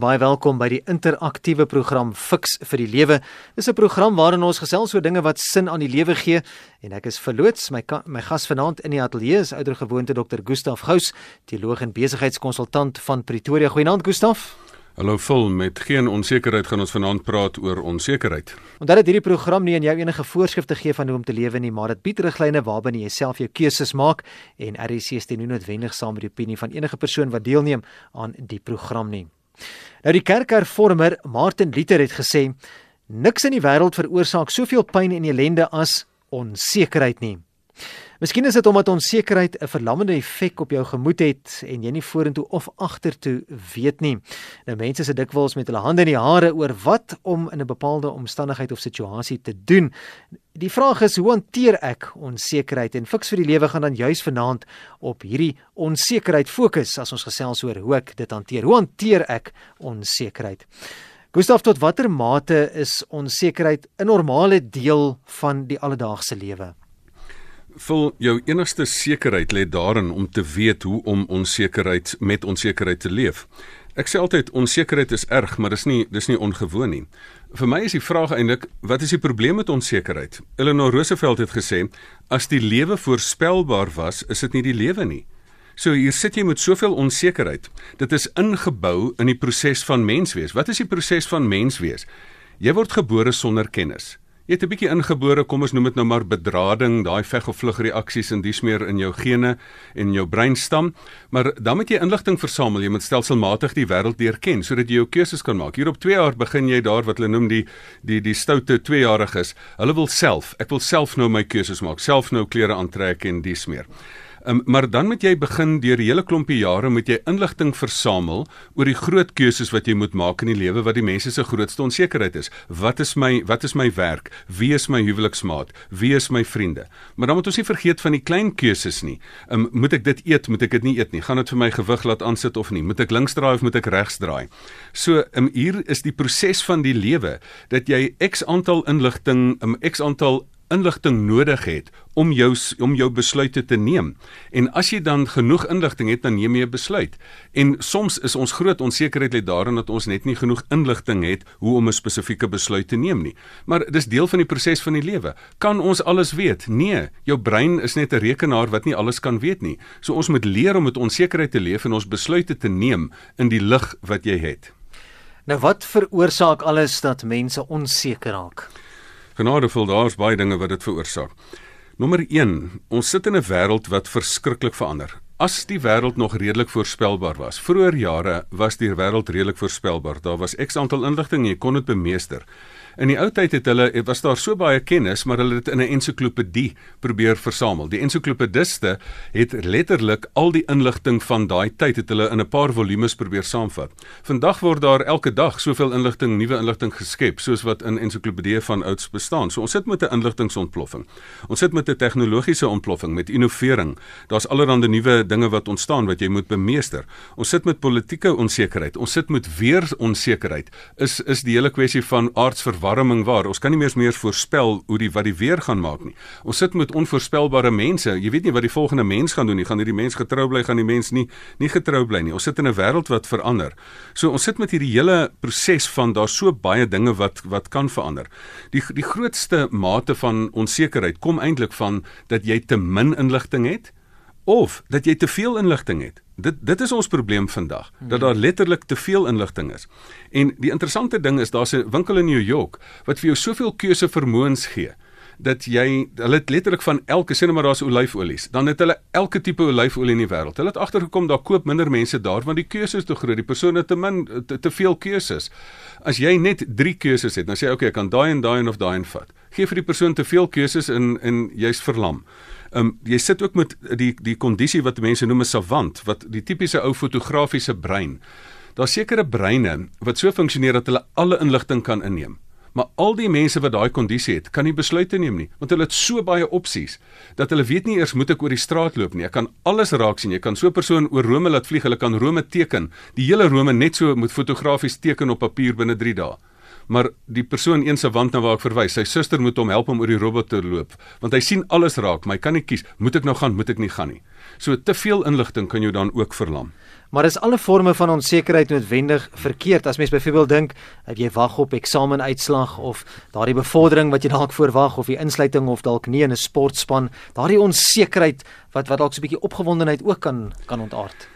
Baie welkom by die interaktiewe program Fix vir die Lewe. Dis 'n program waarin ons gesels oor dinge wat sin aan die lewe gee en ek is verloots my my gas vanaand in die ateljee is oudergewoonte Dr. Gustaf Gous, teoloog en besigheidskonsultant van Pretoria. Goeienaand Gustaf. Hallo Phil, met geen onsekerheid gaan ons vanaand praat oor onsekerheid. Omdat dit hierdie program nie aan jou enige voorskrifte gee van hoe om te lewe nie, maar dit bied riglyne waarbinne jy self jou keuses maak en RC steun nie noodwendig saam met die opinie van enige persoon wat deelneem aan die program nie. Nou die kerkhervormer Martin Luther het gesê niks in die wêreld veroorsaak soveel pyn en ellende as onsekerheid nie. Miskien is dit omdat onsekerheid 'n verlammende effek op jou gemoed het en jy nie vorentoe of agtertoe weet nie. Nou mense sit dikwels met hulle hande in die hare oor wat om in 'n bepaalde omstandigheid of situasie te doen. Die vraag is hoe hanteer ek onsekerheid en fiks vir die lewe gaan dan juis vanaand op hierdie onsekerheid fokus as ons gesels oor hoe ek dit hanteer. Hoe hanteer ek onsekerheid? Gustav, tot watter mate is onsekerheid 'n normale deel van die alledaagse lewe? Vul jou enigste sekerheid lê daarin om te weet hoe om onsekerheid met onsekerheid te leef. Ek sê altyd onsekerheid is erg, maar dis nie dis nie ongewoon nie. Vir my is die vraag eintlik, wat is die probleem met onsekerheid? Eleanor Roosevelt het gesê, as die lewe voorspelbaar was, is dit nie die lewe nie. So hier sit jy met soveel onsekerheid. Dit is ingebou in die proses van menswees. Wat is die proses van menswees? Jy word gebore sonder kennis. Jy het 'n bietjie ingebore, kom ons noem dit nou maar bedrading, daai veg of vlug reaksies en dis meer in jou gene en jou breinstam, maar dan moet jy inligting versamel, jy moet stelselmatig die wêreld leer ken sodat jy jou keuses kan maak. Hier op 2 jaar begin jy daar wat hulle noem die die die stoute 2-jariges. Hulle wil self, ek wil self nou my keuses maak, self nou klere aantrek en dis meer. Um, maar dan moet jy begin deur 'n hele klompie jare moet jy inligting versamel oor die groot keuses wat jy moet maak in die lewe wat die mense se grootste onsekerheid is. Wat is my wat is my werk? Wie is my huweliksmaat? Wie is my vriende? Maar dan moet ons nie vergeet van die klein keuses nie. Um, moet ek dit eet? Moet ek dit nie eet nie? Gaan dit vir my gewig laat aansit of nie? Moet ek links draai of moet ek regs draai? So, um, hier is die proses van die lewe dat jy X aantal inligting, um, X aantal inligting nodig het om jou om jou besluite te neem. En as jy dan genoeg inligting het, dan neem jy 'n besluit. En soms is ons groot onsekerheid lê daarin dat ons net nie genoeg inligting het hoe om 'n spesifieke besluit te neem nie. Maar dis deel van die proses van die lewe. Kan ons alles weet? Nee, jou brein is net 'n rekenaar wat nie alles kan weet nie. So ons moet leer om met onsekerheid te leef en ons besluite te neem in die lig wat jy het. Nou wat veroorsaak alles dat mense onseker raak? Genadevol, daar's baie dinge wat dit veroorsaak. Nommer 1, ons sit in 'n wêreld wat verskriklik verander. As die wêreld nog redelik voorspelbaar was. Vroeger jare was die wêreld redelik voorspelbaar. Daar was X aantal inligting en jy kon dit bemeester. In die ou tyd het hulle was daar so baie kennis, maar hulle het dit in 'n ensiklopedie probeer versamel. Die ensiklopediste het letterlik al die inligting van daai tyd het hulle in 'n paar volumes probeer saamvat. Vandag word daar elke dag soveel inligting, nuwe inligting geskep soos wat in ensiklopedieë van ouds bestaan. So ons sit met 'n inligtingontploffing. Ons sit met 'n tegnologiese ontploffing met innovering. Daar's allerlei nuwe dinge wat ontstaan wat jy moet bemeester. Ons sit met politieke onsekerheid. Ons sit met weer onsekerheid. Is is die hele kwessie van aardsverwarring verwarming waar. Ons kan nie meer meer voorspel hoe die wat die weer gaan maak nie. Ons sit met onvoorspelbare mense. Jy weet nie wat die volgende mens gaan doen nie. Gaan hierdie mens getrou bly, gaan die mens nie nie getrou bly nie. Ons sit in 'n wêreld wat verander. So ons sit met hierdie hele proses van daar so baie dinge wat wat kan verander. Die die grootste mate van onsekerheid kom eintlik van dat jy te min inligting het of dat jy te veel inligting het. Dit dit is ons probleem vandag, dat daar letterlik te veel inligting is. En die interessante ding is daar's 'n winkel in New York wat vir jou soveel keuse vermoëns gee dat jy hulle het letterlik van elke sê net maar daar's olyfolies, dan het hulle elke tipe olyfolie in die wêreld. Hulle het agtergekom daar koop minder mense daar want die keuse is te groot, die persone te min te, te veel keuses. As jy net 3 keuses het, dan sê jy okay, ek kan daai en daai en of daai en vat. Gee vir die persoon te veel keuses en en jy's verlam. Ehm um, jy sit ook met die die kondisie wat mense noem 'n savant, wat die tipiese ou fotografiese brein. Daar's sekere breine wat so funksioneer dat hulle alle inligting kan inneem. Maar al die mense wat daai kondisie het, kan nie besluite neem nie, want hulle het so baie opsies dat hulle weet nie eers moet ek oor die straat loop nie. Ek kan alles raak sien. Jy kan so 'n persoon oor Rome laat vlieg, hulle kan Rome teken. Die hele Rome net so moet fotografies teken op papier binne 3 dae. Maar die persoon eens se wand na waar ek verwys, sy suster moet hom help om oor die robot te loop, want hy sien alles raak, maar hy kan nie kies, moet ek nou gaan, moet ek nie gaan nie. So te veel inligting kan jou dan ook verlam. Maar is alle forme van onsekerheid noodwendig verkeerd as mens byvoorbeeld dink jy wag op eksamenuitslag of daardie bevordering wat jy dalk voorwag of die insluiting of dalk nie in 'n sportspan, daardie onsekerheid wat wat dalk so 'n bietjie opgewondenheid ook kan kan ontaard.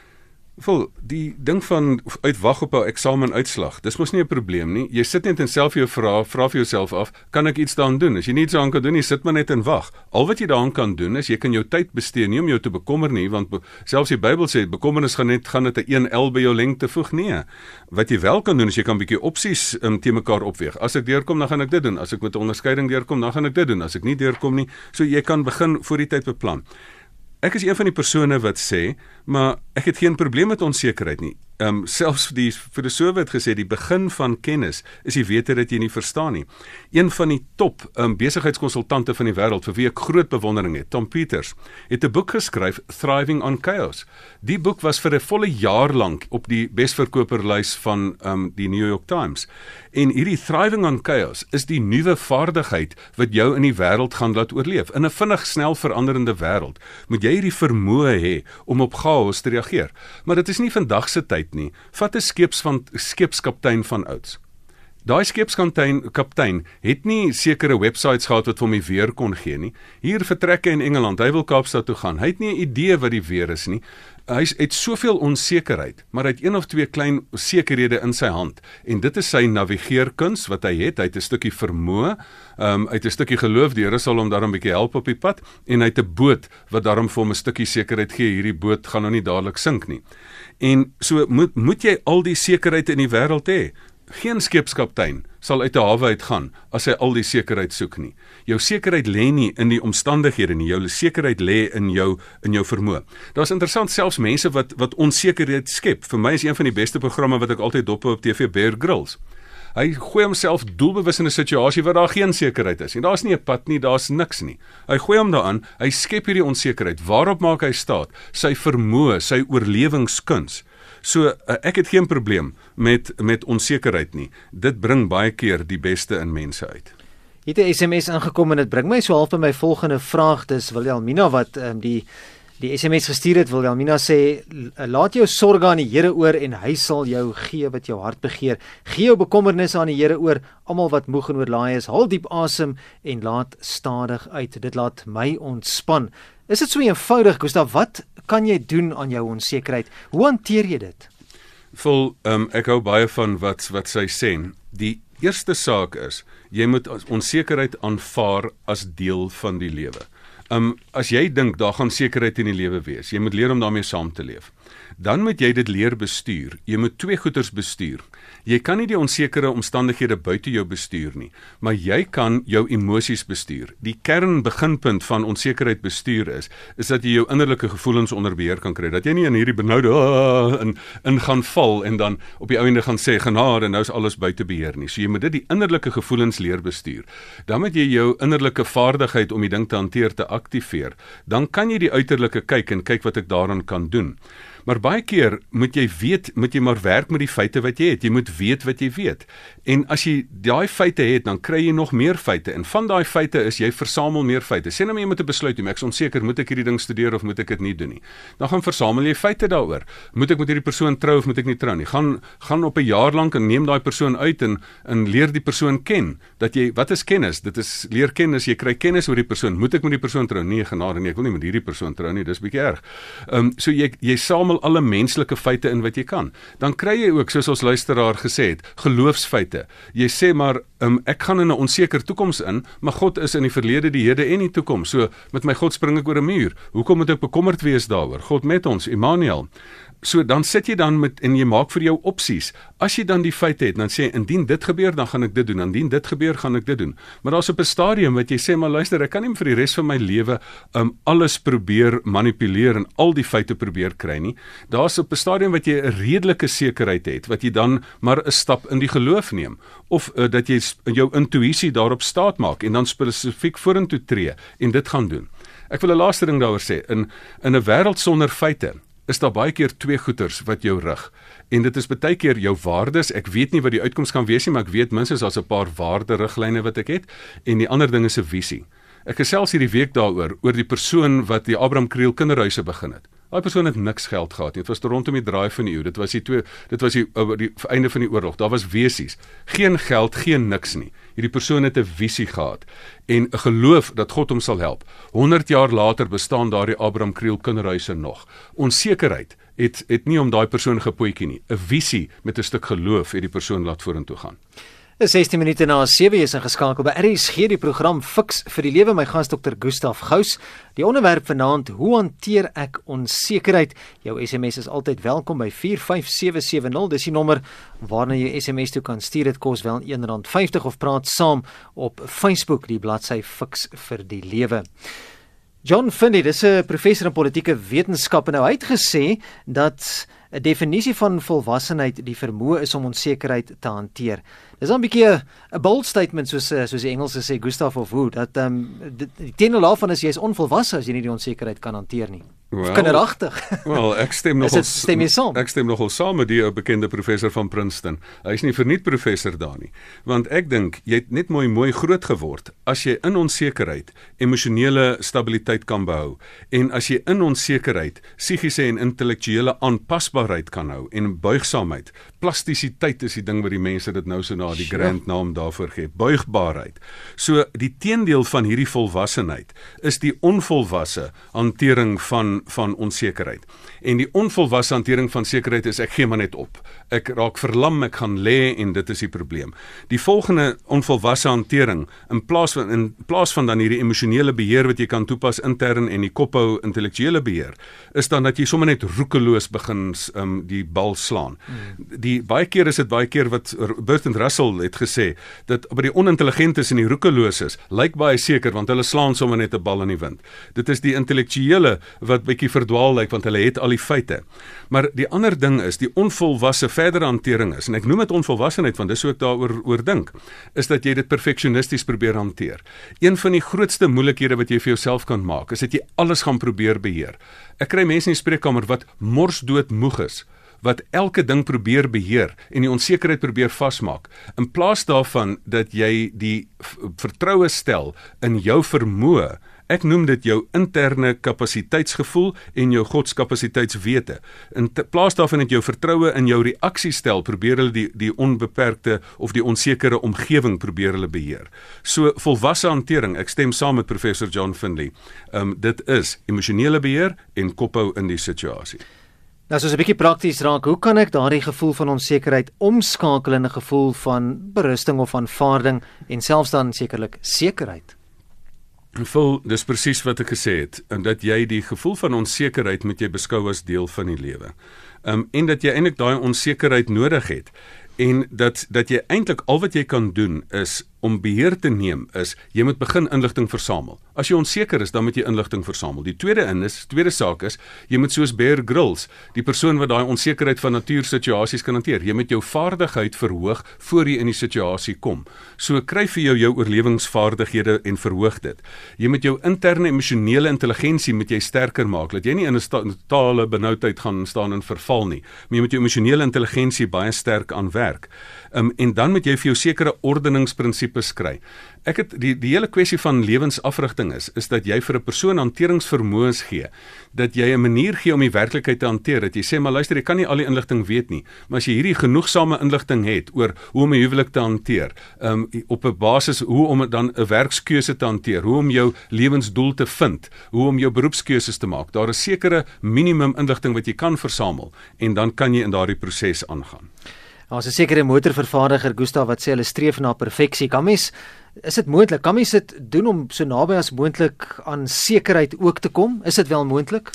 Vol die ding van uitwag op 'n eksamenuitslag. Dis mos nie 'n probleem nie. Jy sit net en self jou vra, vra vir jouself af, kan ek iets daaraan doen? As jy iets daaraan kan doen nie, sit maar net en wag. Al wat jy daaraan kan doen is jy kan jou tyd bestee nie om jou te bekommer nie, want selfs die Bybel sê bekommernis gaan net gaan net 'n 1L by jou lengte voeg nie. Wat jy wel kan doen is jy kan 'n bietjie opsies um, te mekaar opweeg. As ek deurkom, dan gaan ek dit doen. As ek met 'n onderskeiding deurkom, dan gaan ek dit doen. As ek nie deurkom nie, so jy kan begin voor die tyd beplan. Ek is een van die persone wat sê, maar ek het geen probleem met onsekerheid nie. Ehm um, selfs die filosofe het gesê die begin van kennis is die wete dat jy nie verstaan nie. Een van die top ehm um, besigheidskonsultante van die wêreld vir wie ek groot bewondering het, Tom Peters, het 'n boek geskryf, Thriving on Chaos. Die boek was vir 'n volle jaar lank op die besverkoperslys van ehm um, die New York Times. En hierdie Thriving on Chaos is die nuwe vaardigheid wat jou in die wêreld gaan laat oorleef. In 'n vinnig snel veranderende wêreld, moet jy hierdie vermoë hê om op chaos te reageer. Maar dit is nie vandag se tyd nie. Vat 'n skeps van skepskaptein van ouds. Daai skepskaptein kaptein het nie sekere websites gehad wat hom die weer kon gee nie. Hier vertrek hy in Engeland. Hy wil Kaapstad toe gaan. Hy het nie 'n idee wat die weer is nie. Hy het soveel onsekerheid, maar hy het een of twee klein sekerhede in sy hand en dit is sy navigeerkuns wat hy het. Hy het 'n stukkie vermoë, um, hy het 'n stukkie geloof die Here sal hom daarom 'n bietjie help op die pad en hy het 'n boot wat daarom vir hom 'n stukkie sekerheid gee. Hierdie boot gaan nou nie dadelik sink nie. En so moet moet jy al die sekerheid in die wêreld hê. Geen skepskaptein sal uit 'n hawe uitgaan as hy al die sekerheid soek nie. Jou sekerheid lê nie in die omstandighede nie, jou sekerheid lê in jou in jou vermoë. Daar's interessant selfs mense wat wat onsekerheid skep. Vir my is een van die beste programme wat ek altyd dop op TV Bear Grylls. Hy gooi homself doelbewus in 'n situasie waar daar geen sekerheid is nie. Daar's nie 'n pad nie, daar's niks nie. Hy gooi hom daaraan, hy skep hierdie onsekerheid. Waarop maak hy staat? Sy vermoë, sy oorlewingskuns. So uh, ek het geen probleem met met onsekerheid nie. Dit bring baie keer die beste in mense uit. Het 'n SMS ingekom en dit bring my so half by my volgende vraag. Dis Wilhelmina wat um, die die SMS gestuur het. Wilhelmina sê laat jou sorges aan die Here oor en hy sal jou gee wat jou hart begeer. Gee jou bekommernisse aan die Here oor. Almal wat moeg en oorlaai is, haal diep asem en laat stadig uit. Dit laat my ontspan. Is dit so eenvoudig, Gustav? Wat kan jy doen aan jou onsekerheid? Hoe hanteer jy dit? Vol um, ek hou baie van wat wat sy sê. Die eerste saak is jy moet onsekerheid aanvaar as deel van die lewe. Um as jy dink daar gaan sekerheid in die lewe wees, jy moet leer om daarmee saam te leef. Dan moet jy dit leer bestuur. Jy moet twee goeters bestuur. Jy kan nie die onsekere omstandighede buite jou bestuur nie, maar jy kan jou emosies bestuur. Die kern beginpunt van onsekerheid bestuur is is dat jy jou innerlike gevoelens onder beheer kan kry. Dat jy nie in hierdie benoude ah, in in gaan val en dan op die einde gaan sê genade, nou is alles buite beheer nie. So jy moet dit die innerlike gevoelens leer bestuur. Dan moet jy jou innerlike vaardigheid om die ding te hanteer te aktiveer. Dan kan jy die uiterlike kyk en kyk wat ek daaraan kan doen. Maar baie keer moet jy weet, moet jy maar werk met die feite wat jy het. Jy moet weet wat jy weet. En as jy daai feite het, dan kry jy nog meer feite. En van daai feite is jy versamel meer feite. Sê nou jy moet 'n besluit neem. Ek is onseker, moet ek hierdie ding studeer of moet ek dit nie doen nie. Dan gaan versamel jy feite daaroor. Moet ek met hierdie persoon trou of moet ek nie trou nie? Gaan gaan op 'n jaar lank en neem daai persoon uit en en leer die persoon ken. Dat jy wat is kennis? Dit is leer kennis. Jy kry kennis oor die persoon. Moet ek met die persoon trou? Nee, genade nee, ek wil nie met hierdie persoon trou nie. Dis bietjie erg. Ehm um, so jy jy samel samel alle menslike feite in wat jy kan. Dan kry jy ook soos ons luisteraar gesê het, geloofsfeite. Jy sê maar um, ek gaan in 'n onseker toekoms in, maar God is in die verlede, die hede en die toekoms. So met my God spring ek oor 'n muur. Hoekom moet ek bekommerd wees daaroor? God met ons, Immanuel. So dan sit jy dan met en jy maak vir jou opsies. As jy dan die feite het, dan sê indien dit gebeur, dan gaan ek dit doen. Indien dit gebeur, gaan ek dit doen. Maar daar's op 'n stadium wat jy sê maar luister, ek kan nie vir die res van my lewe um alles probeer manipuleer en al die feite probeer kry nie. Daar's op 'n stadium wat jy 'n redelike sekerheid het wat jy dan maar 'n stap in die geloof neem of uh, dat jy jou intuïsie daarop staat maak en dan spesifiek vorentoe tree en dit gaan doen. Ek wil 'n laaste ding daaroor sê in in 'n wêreld sonder feite is daar baie keer twee goeters wat jou rig. En dit is baie keer jou waardes. Ek weet nie wat die uitkoms gaan wees nie, maar ek weet minstens daar's 'n paar waarderiglyne wat ek het en die ander ding is 'n visie. Ek gesels hierdie week daaroor oor die persoon wat die Abraham Kriel kinderhuise begin het. Daai persoon het niks geld gehad nie. Dit was rondom die draai van die eeu. Dit was die twee dit was die, die, die einde van die oorlog. Daar was wesies. Geen geld, geen niks nie. Hierdie persoon het 'n visie gehad en 'n geloof dat God hom sal help. 100 jaar later bestaan daardie Abraham Kriel kinderhuise nog. Onsekerheid het het nie om daai persoon gepoetjie nie. 'n Visie met 'n stuk geloof het die persoon laat vorentoe gaan. Dis 16 minute na 7 is ingeskakel by RSG die program Fix vir die lewe my gas dokter Gustaf Gous. Die onderwerp vanaand: Hoe hanteer ek onsekerheid? Jou SMS is altyd welkom by 45770. Dis die nommer waarna jy SMS toe kan stuur. Dit kos wel R1.50 of praat saam op Facebook die bladsy Fix vir die lewe. John Finley, dis 'n professor in politieke wetenskap en nou hy het gesê dat 'n definisie van volwassenheid die vermoë is om onsekerheid te hanteer. Dis 'n bietjie 'n bold statement soos eh, soos die Engelse sê Gustav of Wood dat ehm um, die teenoor daarvan is jy is onvolwasse as jy nie die onsekerheid kan hanteer nie. Well, kinderagtig. Wel, ek stem nogal stem saam. Ek stem nogal saam met die ou bekende professor van Princeton. Hy is nie verniet professor daar nie. Want ek dink jy het net mooi mooi groot geword as jy in onsekerheid emosionele stabiliteit kan behou en as jy in onsekerheid psigiese en intellektuele aanpasbaarheid kan hou en buigsaamheid. Plastisiteit is die ding wat die mense dit nou so na die grand naam daarvoor gee. Buigbaarheid. So die teendeel van hierdie volwassenheid is die onvolwasse hantering van van onsekerheid. En die onvolwasse hantering van sekerheid is ek gee maar net op. Ek raak verlam, ek gaan lê en dit is die probleem. Die volgende onvolwasse hantering in plaas van in plaas van dan hierdie emosionele beheer wat jy kan toepas intern en die kophou intellektuele beheer, is dan dat jy sommer net roekeloos begin um, die bal slaan. Hmm. Die baie keer is dit baie keer wat Bertrand Russell het gesê dat by die onintelligentes en die roekeloses lyk baie seker want hulle slaan sommer net 'n bal in die wind. Dit is die intellektuele wat bietjie verdwaal lyk want hulle het al die feite. Maar die ander ding is die onvolwasse verdere hantering is en ek noem dit onvolwassenheid want dis hoe ek daaroor oor dink is dat jy dit perfeksionisties probeer hanteer. Een van die grootste moeilikhede wat jy vir jouself kan maak is dat jy alles gaan probeer beheer. Ek kry mense in die spreekkamer wat morsdood moeg is wat elke ding probeer beheer en die onsekerheid probeer vasmaak in plaas daarvan dat jy die vertroue stel in jou vermoë Ek noem dit jou interne kapasiteitsgevoel en jou godskapasiteitswete. In plaas daarvan dat jou vertroue in jou reaksiestel probeer hulle die die onbeperkte of die onsekere omgewing probeer hulle beheer. So volwasse hantering, ek stem saam met professor John Finley. Ehm um, dit is emosionele beheer en kophou in die situasie. Nou soos 'n bietjie prakties raak, hoe kan ek daardie gevoel van onsekerheid omskakel in 'n gevoel van berusting of aanvaarding en selfs dan sekerlik sekerheid? Vol, dis presies wat ek gesê het, en dat jy die gevoel van onsekerheid met jy beskou as deel van die lewe. Um en dat jy eintlik daai onsekerheid nodig het en dat dat jy eintlik al wat jy kan doen is om beheer te neem is jy moet begin inligting versamel. As jy onseker is, dan moet jy inligting versamel. Die tweede in is tweede saak is jy moet soos Bear Grylls, die persoon wat daai onsekerheid van natuursituasies kan hanteer, jy moet jou vaardigheid verhoog voor jy in die situasie kom. So kry vir jou jou oorlewingsvaardighede en verhoog dit. Jy moet jou interne emosionele intelligensie moet jy sterker maak dat jy nie in 'n totale benoudheid gaan staan en verval nie, maar jy moet jou emosionele intelligensie baie sterk aanwerk. Um, en dan moet jy vir jou sekere ordeningsprinsipes kry. Ek het die die hele kwessie van lewensafrigting is is dat jy vir 'n persoon hanteringsvermoëns gee, dat jy 'n manier gee om die werklikheid te hanteer. Dat jy sê maar luister, ek kan nie al die inligting weet nie, maar as jy hierdie genoegsame inligting het oor hoe om 'n huwelik te hanteer, um, op 'n basis hoe om dan 'n werkskeuse te hanteer, hoe om jou lewensdoel te vind, hoe om jou beroepskeuses te maak. Daar is sekere minimum inligting wat jy kan versamel en dan kan jy in daardie proses aangaan. Daar's 'n sekere motorvervaardiger Gustav wat sê hulle streef na perfeksie. Kan mens is dit moontlik? Kan mens dit doen om so naby as moontlik aan sekerheid ook te kom? Is dit wel moontlik?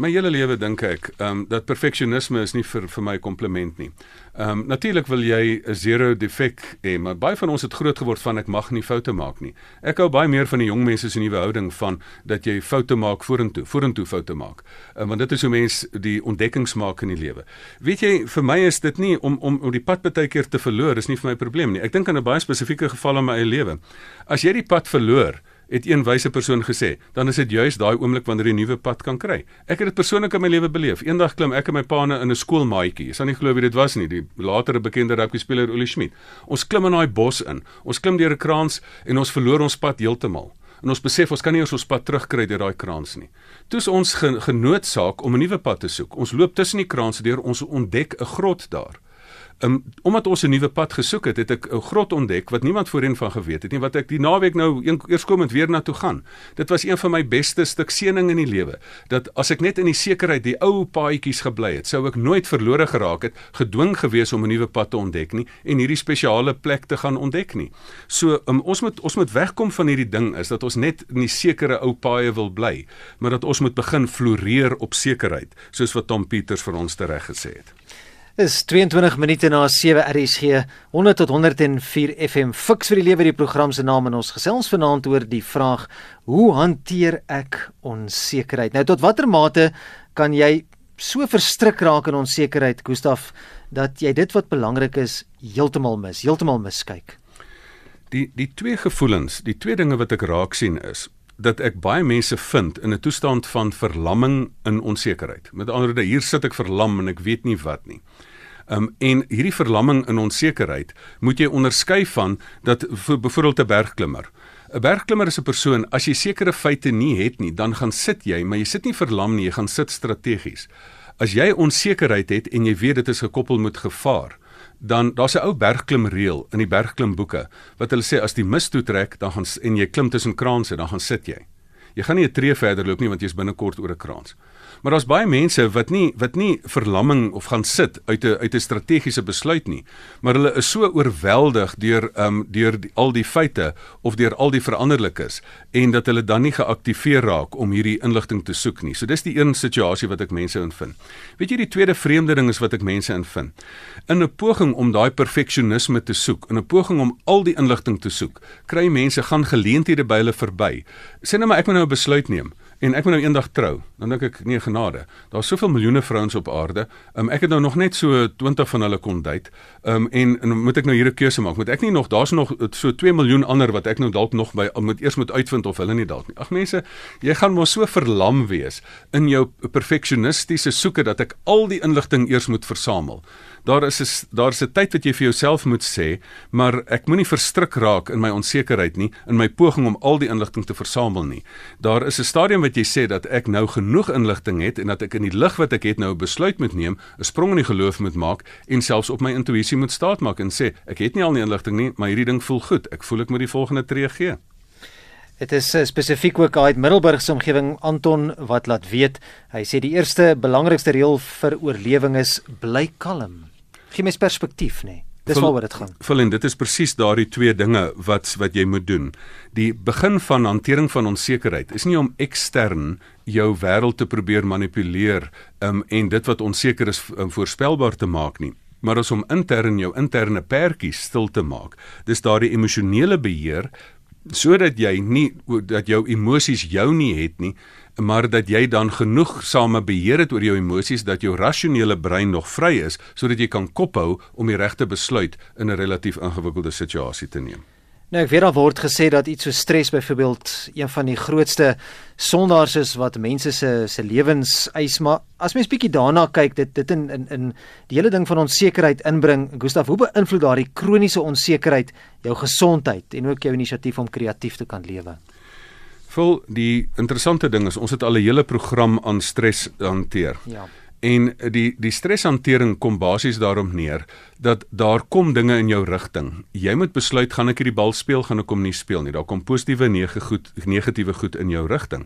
My hele lewe dink ek, ehm um, dat perfeksionisme is nie vir vir my kompliment nie. Ehm um, natuurlik wil jy 'n zero defek hê, maar baie van ons het groot geword van ek mag nie foute maak nie. Ek hou baie meer van die jong mense se nuwe houding van dat jy foute maak vorentoe, vorentoe foute maak. Um, want dit is hoe mens die ontdekkings maak in die lewe. Weet jy, vir my is dit nie om om om die pad baie keer te verloor, is nie vir my probleem nie. Ek dink aan 'n baie spesifieke geval in my eie lewe. As jy die pad verloor, het een wyse persoon gesê, dan is dit juis daai oomblik wanneer jy 'n nuwe pad kan kry. Ek het dit persoonlik in my lewe beleef. Eendag klim ek en my pa in 'n skoolmaatjie. Jy sal nie glo wie dit was nie, die latere bekende rugby speler Olie Schmidt. Ons klim in daai bos in. Ons klim deur 'n kraans en ons verloor ons pad heeltemal. En ons besef ons kan nie ons pad terugkry deur daai kraans nie. Toe's ons genoodsaak om 'n nuwe pad te soek. Ons loop tussen die kraanse deur, ons ontdek 'n grot daar um, omdat ons 'n nuwe pad gesoek het, het ek 'n grot ontdek wat niemand voorheen van geweet het nie wat ek die naweek nou eers komend weer na toe gaan. Dit was een van my beste stuk seëning in die lewe dat as ek net in die sekerheid die ou paadjies gebly het, sou ek nooit verlore geraak het, gedwing gewees om 'n nuwe pad te ontdek nie en hierdie spesiale plek te gaan ontdek nie. So um, ons moet ons moet wegkom van hierdie ding is dat ons net in die sekere ou paaie wil bly, maar dat ons moet begin floreer op sekerheid, soos wat Tom Peters vir ons tereg gesê het. Is 22 minute na 7 RSG 100 tot 104 FM fiks vir die lewe die program se naam en ons gesels vanaand oor die vraag hoe hanteer ek onsekerheid nou tot watter mate kan jy so verstrik raak in onsekerheid Gustaf dat jy dit wat belangrik is heeltemal mis heeltemal miskyk die die twee gevoelens die twee dinge wat ek raak sien is dat ek baie mense vind in 'n toestand van verlamming in onsekerheid. Met ander woorde, hier sit ek verlam en ek weet nie wat nie. Um en hierdie verlamming in onsekerheid moet jy onderskei van dat vir byvoorbeeld 'n bergklimmer. 'n Bergklimmer is 'n persoon as jy sekere feite nie het nie, dan gaan sit jy, maar jy sit nie verlam nie, jy gaan sit strategies. As jy onsekerheid het en jy weet dit is gekoppel met gevaar, dan daar's 'n ou bergklimreël in die bergklimboeke wat hulle sê as die mis toe trek, dan gaan en jy klim tussen kraanse, dan gaan sit jy. Jy gaan nie 'n tree verder loop nie want jy's binnekort oor 'n kraans. Maar daar's baie mense wat nie wat nie verlamming of gaan sit uit 'n uit 'n strategiese besluit nie, maar hulle is so oorweldig deur um deur die, al die feite of deur al die veranderlikes en dat hulle dan nie geaktiveer raak om hierdie inligting te soek nie. So dis die een situasie wat ek mense invind. Weet jy die tweede vreemde ding is wat ek mense invind. In 'n poging om daai perfeksionisme te soek, in 'n poging om al die inligting te soek, kry mense gaan geleenthede by hulle verby. Sê nou maar ek moet nou 'n besluit neem en ek moet nou eendag trou, dan dink ek nee genade. Daar's soveel miljoene vrouens op aarde. Um, ek het nou nog net so 20 van hulle kon date. Um, en, en moet ek nou hier 'n keuse maak? Moet ek nie nog daar's nog so 2 miljoen ander wat ek nou dalk nog by moet eers moet uitvind of hulle nie dalk nie. Ag mense, jy gaan mos so verlam wees in jou perfeksionistiese soeke dat ek al die inligting eers moet versamel daar is 'n daar's 'n tyd wat jy vir jouself moet sê, maar ek moenie verstrik raak in my onsekerheid nie, in my poging om al die inligting te versamel nie. Daar is 'n stadium wat jy sê dat ek nou genoeg inligting het en dat ek in die lig wat ek het nou 'n besluit moet neem, 'n sprong in die geloof moet maak en selfs op my intuïsie moet staatmaak en sê ek het nie al die inligting nie, maar hierdie ding voel goed. Ek voel ek moet die volgende tree gee. Dit is uh, spesifiek ook uit Middelburg se omgewing Anton wat laat weet. Hy sê die eerste belangrikste reël vir oorlewing is bly kalm. Geen mes perspektief nê. Nee. Dis waaroor dit gaan. Volin, dit is presies daardie twee dinge wat wat jy moet doen. Die begin van hantering van onsekerheid is nie om ekstern jou wêreld te probeer manipuleer um, en dit wat onseker is um, voorspelbaar te maak nie maar as om intern jou interne pertjies stil te maak. Dis daardie emosionele beheer sodat jy nie dat jou emosies jou nie het nie maar dat jy dan genoeg same beheer het oor jou emosies dat jou rasionele brein nog vry is sodat jy kan kophou om die regte besluit in 'n relatief ingewikkelde situasie te neem. Nou ek weet daar word gesê dat iets so stres byvoorbeeld een van die grootste sondaars is wat mense se se lewens eis maar as mens bietjie daarna kyk dit dit in in in die hele ding van onsekerheid inbring Gustaf hoe beïnvloed daardie kroniese onsekerheid jou gesondheid en ook jou inisiatief om kreatief te kan lewe Vol die interessante ding is ons het al 'n hele program aan stres hanteer Ja En die die streshantering kom basies daarop neer dat daar kom dinge in jou rigting. Jy moet besluit gaan ek hierdie bal speel, gaan ek hom nie speel nie. Daar kom positiewe en negatiewe goed in jou rigting.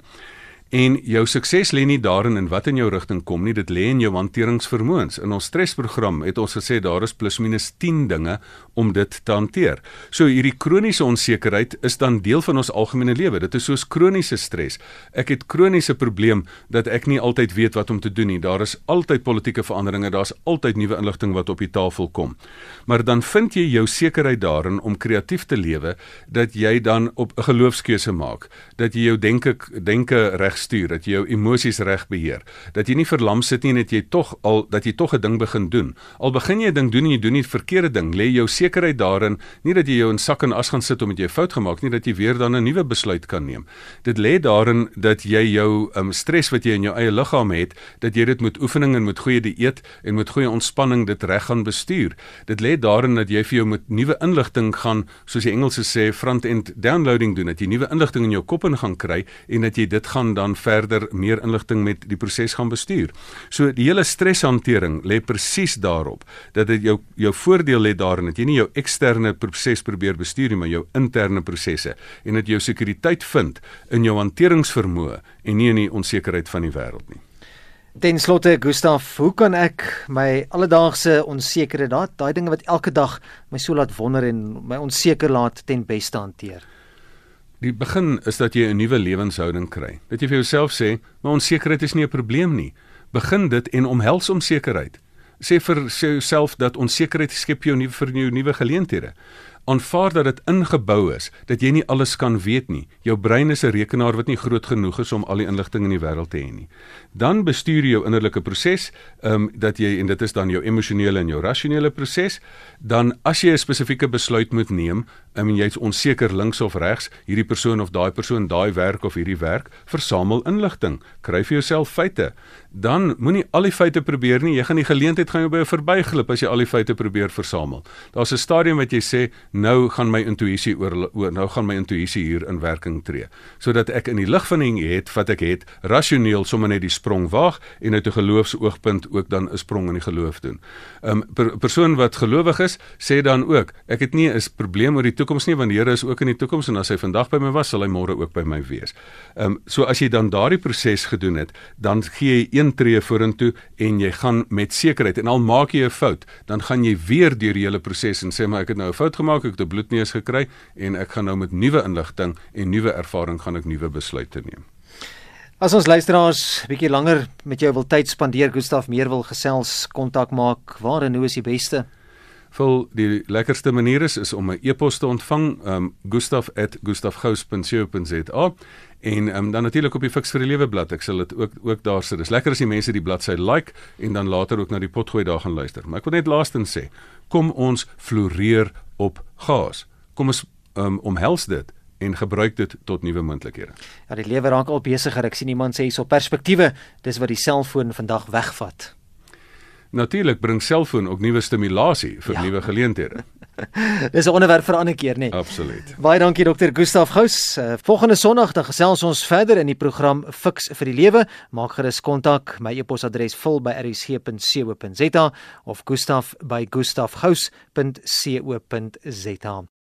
En jou sukses lê nie daarin in wat in jou rigting kom nie, dit lê in jou hanteringsvermoëns. In ons stresprogram het ons gesê daar is plus minus 10 dinge om dit te hanteer. So hierdie kroniese onsekerheid is dan deel van ons algemene lewe. Dit is soos kroniese stres. Ek het kroniese probleem dat ek nie altyd weet wat om te doen nie. Daar is altyd politieke veranderinge, daar's altyd nuwe inligting wat op die tafel kom. Maar dan vind jy jou sekerheid daarin om kreatief te lewe dat jy dan op 'n geloofskeuse maak, dat jy jou denke denke reg reg stuur, dat jy jou emosies reg beheer, dat jy nie verlam sit nie en dat jy tog al dat jy tog 'n ding begin doen. Al begin jy 'n ding doen en jy doen nie die verkeerde ding, lê jou sekerheid daarin, nie dat jy jou in sak en as gaan sit omdat jy 'n fout gemaak nie, dat jy weer dan 'n nuwe besluit kan neem. Dit lê daarin dat jy jou um, stres wat jy in jou eie liggaam het, dat jy dit met oefening en met goeie dieet en met goeie ontspanning dit reg gaan bestuur. Dit lê daarin dat jy vir jou met nuwe inligting gaan, soos die Engelse sê, front-end downloading doen, dat jy nuwe inligting in jou kop in gaan kry en dat jy dit gaan dan verder meer inligting met die proses gaan bestuur. So die hele streshantering lê presies daarop dat dit jou jou voordeel lê daarin dat jy nie jou eksterne proses probeer bestuur nie, maar jou interne prosesse en dat jy jou sekuriteit vind in jou hanteringsvermoë en nie in die onsekerheid van die wêreld nie. Ten slotte Gustaf, hoe kan ek my alledaagse onsekerheid, daai dinge wat elke dag my so laat wonder en my onseker laat ten beste hanteer? Die begin is dat jy 'n nuwe lewenshouding kry. Dat jy vir jouself sê, "Maar onsekerheid is nie 'n probleem nie." Begin dit en omhels onsekerheid. Sê vir jouself dat onsekerheid skep jou nuwe vir jou nuwe geleenthede aanvaar dat dit ingebou is dat jy nie alles kan weet nie. Jou brein is 'n rekenaar wat nie groot genoeg is om al die inligting in die wêreld te hê nie. Dan bestuur jy jou innerlike proses, ehm um, dat jy en dit is dan jou emosionele en jou rasionele proses, dan as jy 'n spesifieke besluit moet neem, um, en jy's onseker links of regs, hierdie persoon of daai persoon, daai werk of hierdie werk, versamel inligting, kry vir jouself feite. Dan moenie al die feite probeer nie, jy gaan die geleentheid gaan jou by verbyglip as jy al die feite probeer versamel. Daar's 'n stadium wat jy sê nou gaan my intuïsie oor, oor nou gaan my intuïsie hier in werking tree sodat ek in die lig van die het wat ek het rasioneel sommer net die sprong waag en uit 'n geloofsoogpunt ook dan 'n sprong in die geloof doen. 'n um, per, persoon wat gelowig is sê dan ook ek het nie 'n probleem oor die toekoms nie want die Here is ook in die toekoms en as hy vandag by my was sal hy môre ook by my wees. Ehm um, so as jy dan daardie proses gedoen het dan gee jy een tree vorentoe en jy gaan met sekerheid en al maak jy 'n fout dan gaan jy weer deur die hele proses en sê maar ek het nou 'n fout gemaak ek 'n bloedneus gekry en ek gaan nou met nuwe inligting en nuwe ervaring gaan ek nuwe besluite neem. As ons luisteraars bietjie langer met jou wil tyd spandeer, Gustaf meer wil gesels, kontak maak, waar en hoe is die beste? Vul die lekkerste manier is is om 'n e-pos te ontvang, um gustaf@gustafgous.co.za en um, dan natuurlik op die Fix vir die Lewe blad. Ek sal dit ook ook daar sit. Dis lekker as die mense die bladsy like en dan later ook na die potgooi daar gaan luister. Maar ek wil net laastens sê, kom ons floreer op gas. Kom ons um, omhels dit en gebruik dit tot nuwe moontlikhede. Ja, die lewe raak al besigger. Ek sien iemand sê hierso perspektiewe, dis wat die selfoon vandag wegvat. Natuurlik bring selfoon ook nuwe stimulasie vir ja. nuwe geleenthede. Dis 'n onderwerp vir 'n ander keer, nee. Absoluut. Baie dankie dokter Gustaf Gous. Uh, volgende Sondag dan gesels ons verder in die program Fix vir die Lewe. Maak gerus kontak. My e-posadres vul by rsg.co.za of gustaf by gustafgous.co.za.